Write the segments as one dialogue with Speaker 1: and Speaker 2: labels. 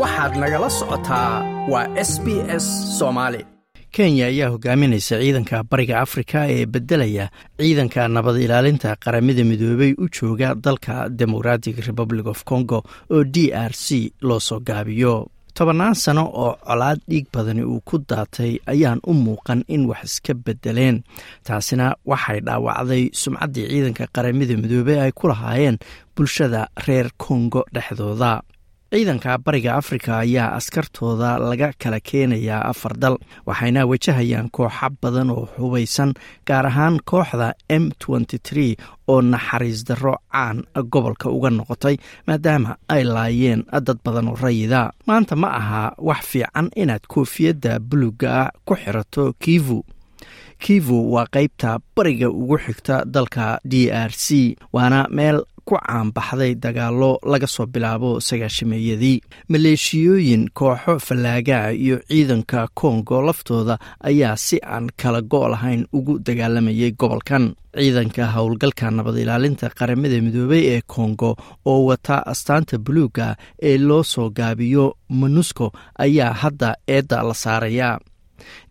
Speaker 1: waxaad nagala socotaa waa s b s soomaali
Speaker 2: kenya ayaa hogaaminaysa ciidanka bariga afrika ee beddelaya ciidanka nabad ilaalinta qaramada midoobey u jooga dalka democratic republic of congo oo d r c loo soo gaabiyo. Tobannaan sano oo colaad dhiig badani uu ku daatay ayaan u muuqan in wax iska beddeleen. Taasina waxay dhaawacday sumcaddii ciidanka qaramada midoobey ay ku lahaayeen bulshada reer kongo dhexdooda ciidanka bariga afrika ayaa askartooda laga kala keenayaa afar dal waxayna wajahayaan kooxa badan oo hubaysan gaar ahaan kooxda m oo naxariis darro caan gobolka uga noqotay maadaama ay laayeen dad badan oo rayida. Maanta ma aha wax fiican inaad koofiyadda buluga ah ku xirato kivu. Kivu waa qaybta bariga ugu xigta dalka d r c waana meel ku caanbaxday dagaallo laga soo bilaabo sagaashameeyadii maleeshiyooyin kooxo fallaagaa iyo ciidanka kongo laftooda ayaa si aan kala go' lahayn ugu dagaalamayay gobolkan. Ciidanka howlgalka nabad ilaalinta qaramada midoobey ee kongo oo wata astaanta buluuga ee loo soo gaabiyo monusco ayaa hadda eedda la saarayaa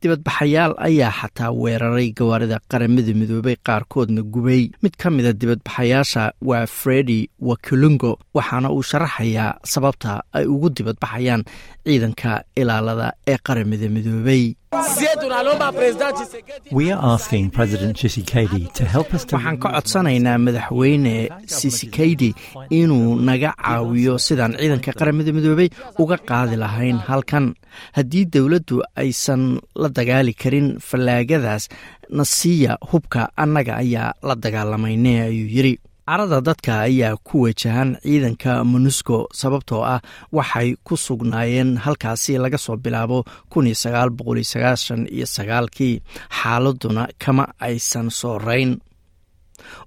Speaker 2: dibadbaxayaal ayaa xataa weeraray gawaarida qaramada midoobey qaarkoodna gubay. Mid ka mida dibadbaxayaasha waa fredi wakulungo waxaana uu sharaxayaa sababta ay ugu dibadbaxayaan ciidanka ilaalada ee qaramada midoobey waxaan ka codsanaynaa madaxweyne sisikeydi inuu naga caawiyo sidaan ciidanka qaramada midoobey uga qaadi lahayn halkan. Haddii dowladdu aysan la dagaali karin fallaagadaas nasiya hubka annaga ayaa la dagaalamayne ayuu yidhi. Carada dadka ayaa ku wajahan ciidanka monusco sababtoo ah waxay ku sugnaayeen halkaasi laga soo bilaabo sagaalkii xaaladuna kama aysan soorayn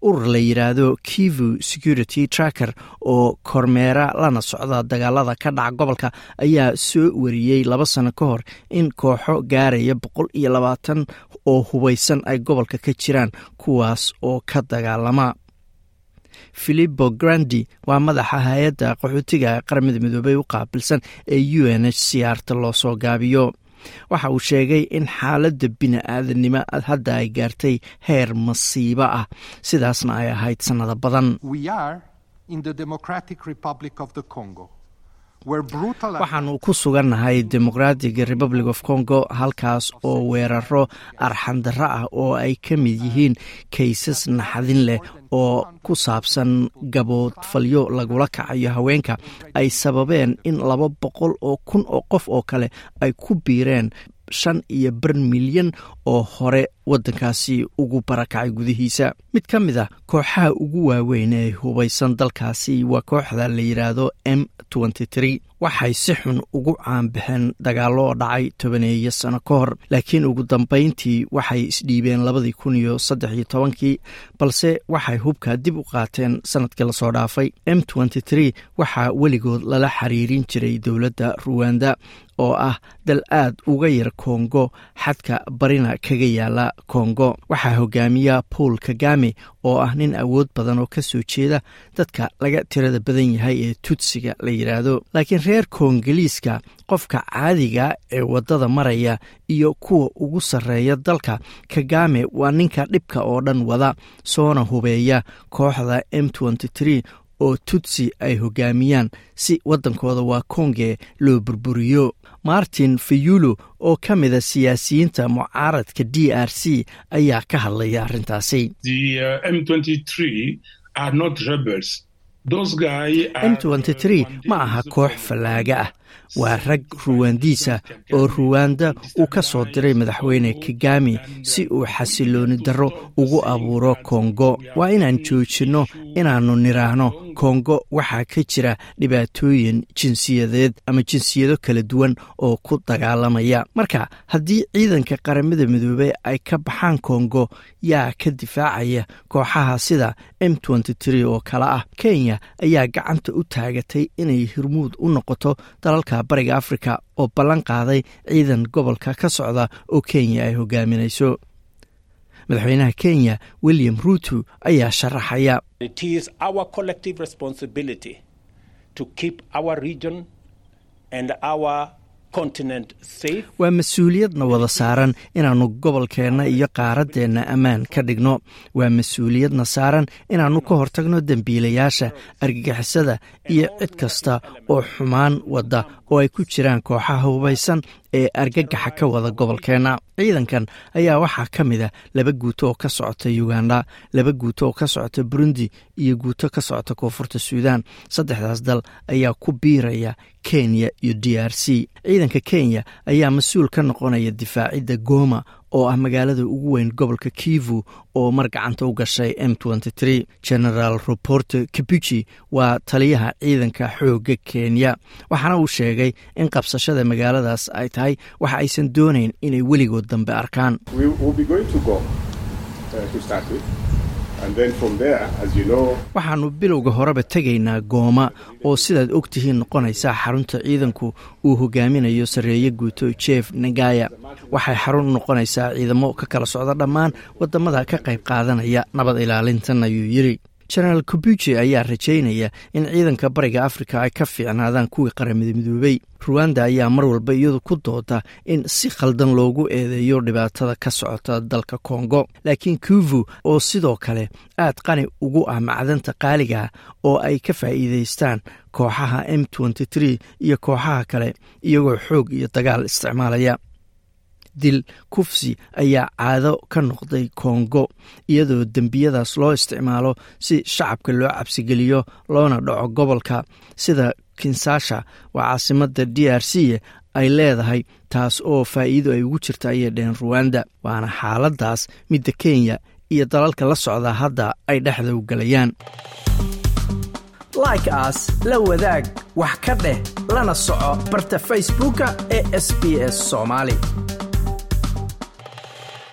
Speaker 2: urur la yidhaahdo kivu security tracker oo kormeera lana socda dagaalada ka dhaca gobolka ayaa soo wariyey laba sano ka hor in kooxo gaaraya boqol iyo labaatan oo hubaysan ay gobolka ka jiraan kuwaas oo ka dagaalama. Filipo grandi waa madaxa hay'adda qaxootiga qaramada midoobey u qaabilsan ee u n h c r ta loo soo gaabiyo waxa uu sheegay in xaaladda bini-aadanimo hadda ay gaartay heer masiibo ah. Sidaasna ay ahayd sannado badan. Waxaanu ku sugannahay democratic republic of congo halkaas oo weeraro arxandarro ah oo ay ka mid yihiin kaysas naxadin leh oo ku saabsan gaboodfalyo lagula kacayo haweenka ay sababeen in laba boqol oo kun oo qof oo kale ay ku biireen shan iyo bar milyan oo hore waddankaasi ugu barakacay gudihiisa. Mid ka mid a kooxaha ugu waaweyn ee hubaysan dalkaasi waa kooxda la yidhaahdo m waxay si xun ugu caanbaxeen dagaallo oo dhacay tobaneeyo sano ka hor laakiin ugu dambayntii waxay isdhiibeen labadii kun iyo saddex iyo tobankii balse waxay hubka dib u qaateen sannadkii la soo dhaafay. M waxaa weligood lala xiriirin jiray dowladda ruwanda oo ah dal aad uga yar kongo xadka barina kaga yaalla kongo. Waxaa hogaamiya paul kagame oo ah nin awood badan oo ka soo jeeda dadka laga tirada badan yahay ee tudsiga la yidhaahdo laakiin reer koongaliiska qofka caadiga ee waddada maraya iyo kuwa ugu sarreeya dalka kagame waa ninka dhibka oo dhan wada soona hubeeya kooxda m oo tutsi ay hogaamiyaan si waddankooda waa konge loo burburiyo. Martin fayulo oo ka mida siyaasiyiinta mucaaradka d r c ayaa ka hadlaya arrintaasi. M ma aha koox fallaaga ah. Waa rag ruwaandiisa oo ruwanda uu ka soo diray madaxweyne kagami si uu xasilooni darro ugu abuuro kongo waa inaan joojinno inaannu nidhaahno kongo waxaa ka jira dhibaatooyin jinsiyadeed ama jinsiyado kala duwan oo ku dagaalamaya. Marka haddii ciidanka qaramada midoobey ay ka baxaan kongo yaa ka difaacaya kooxaha sida m oo kale ah. Kenya ayaa gacanta u taagatay inay hirmuud u noqoto dalalka bariga afrika oo ballan qaaday ciidan gobolka ka socda oo kenya ay hogaaminayso. Madaxweynaha kenya william ruuto ayaa sharaxaya Waa mas'uuliyadna wada saaran inaannu gobolkeenna iyo qaaraddeenna ammaan ka dhigno. Waa mas'uuliyadna saaran inaannu ka hortagno dembiilayaasha argagixisada iyo cid kasta oo xumaan wadda oo ay ku jiraan kooxaha hubaysan ee argagaxa ka wada gobolkeenna ciidankan ayaa waxaa ka mid a laba guuto oo ka socota uganda laba guuto oo ka socota burundi iyo guuto ka socota koonfurta suudan saddexdaas dal ayaa ku biiraya kenya iyo d r c. Ciidanka kenya ayaa mas'uul ka noqonaya difaacidda goma oo ah magaalada ugu weyn gobolka kivu oo mar gacanta u gashay m genaraal roporte kibuji waa taliyaha ciidanka xoogga kenya. Waxaana uu sheegay in qabsashada magaaladaas ay tahay waxa aysan doonayn inay weligood dambe arkaan waxaannu bilowga horeba tegaynaa gooma oo sidaad og tihiin noqonaysaa xarunta ciidanku uu hogaaminayo sarreeye guuto jeef nagaya. Waxay xarun u noqonaysaa ciidamo ka kala socda dhammaan waddamada ka qayb qaadanaya nabad ilaalintan ayuu yidhi jenaraal kubuji ayaa rajaynaya in ciidanka bariga afrika ay ka fiicnaadaan kuwii qaramada midoobey ruwanda ayaa mar walba iyadu ku dooda in si khaldan loogu eedeeyo dhibaatada ka socota dalka kongo laakiin kuvu oo sidoo kale aad qani ugu ah macdanta qaaliga oo ay ka faa'iidaystaan kooxaha m iyo kooxaha kale iyagoo xoog iyo dagaal isticmaalaya dil kufsi ayaa caado ka noqday kongo iyadoo dembiyadaas loo isticmaalo si shacabka loo cabsigeliyo loona dhaco gobolka. Sida kinsasha waa caasimada d r c ay leedahay taas oo faa'iido ay ugu jirta ayay dheheen ruwanda waana xaaladaas midda kenya iyo dalalka la socda hadda ay dhexda u gelayaan
Speaker 1: like aas la wadaag wax ka dheh lana soco barta facebooka ee sb s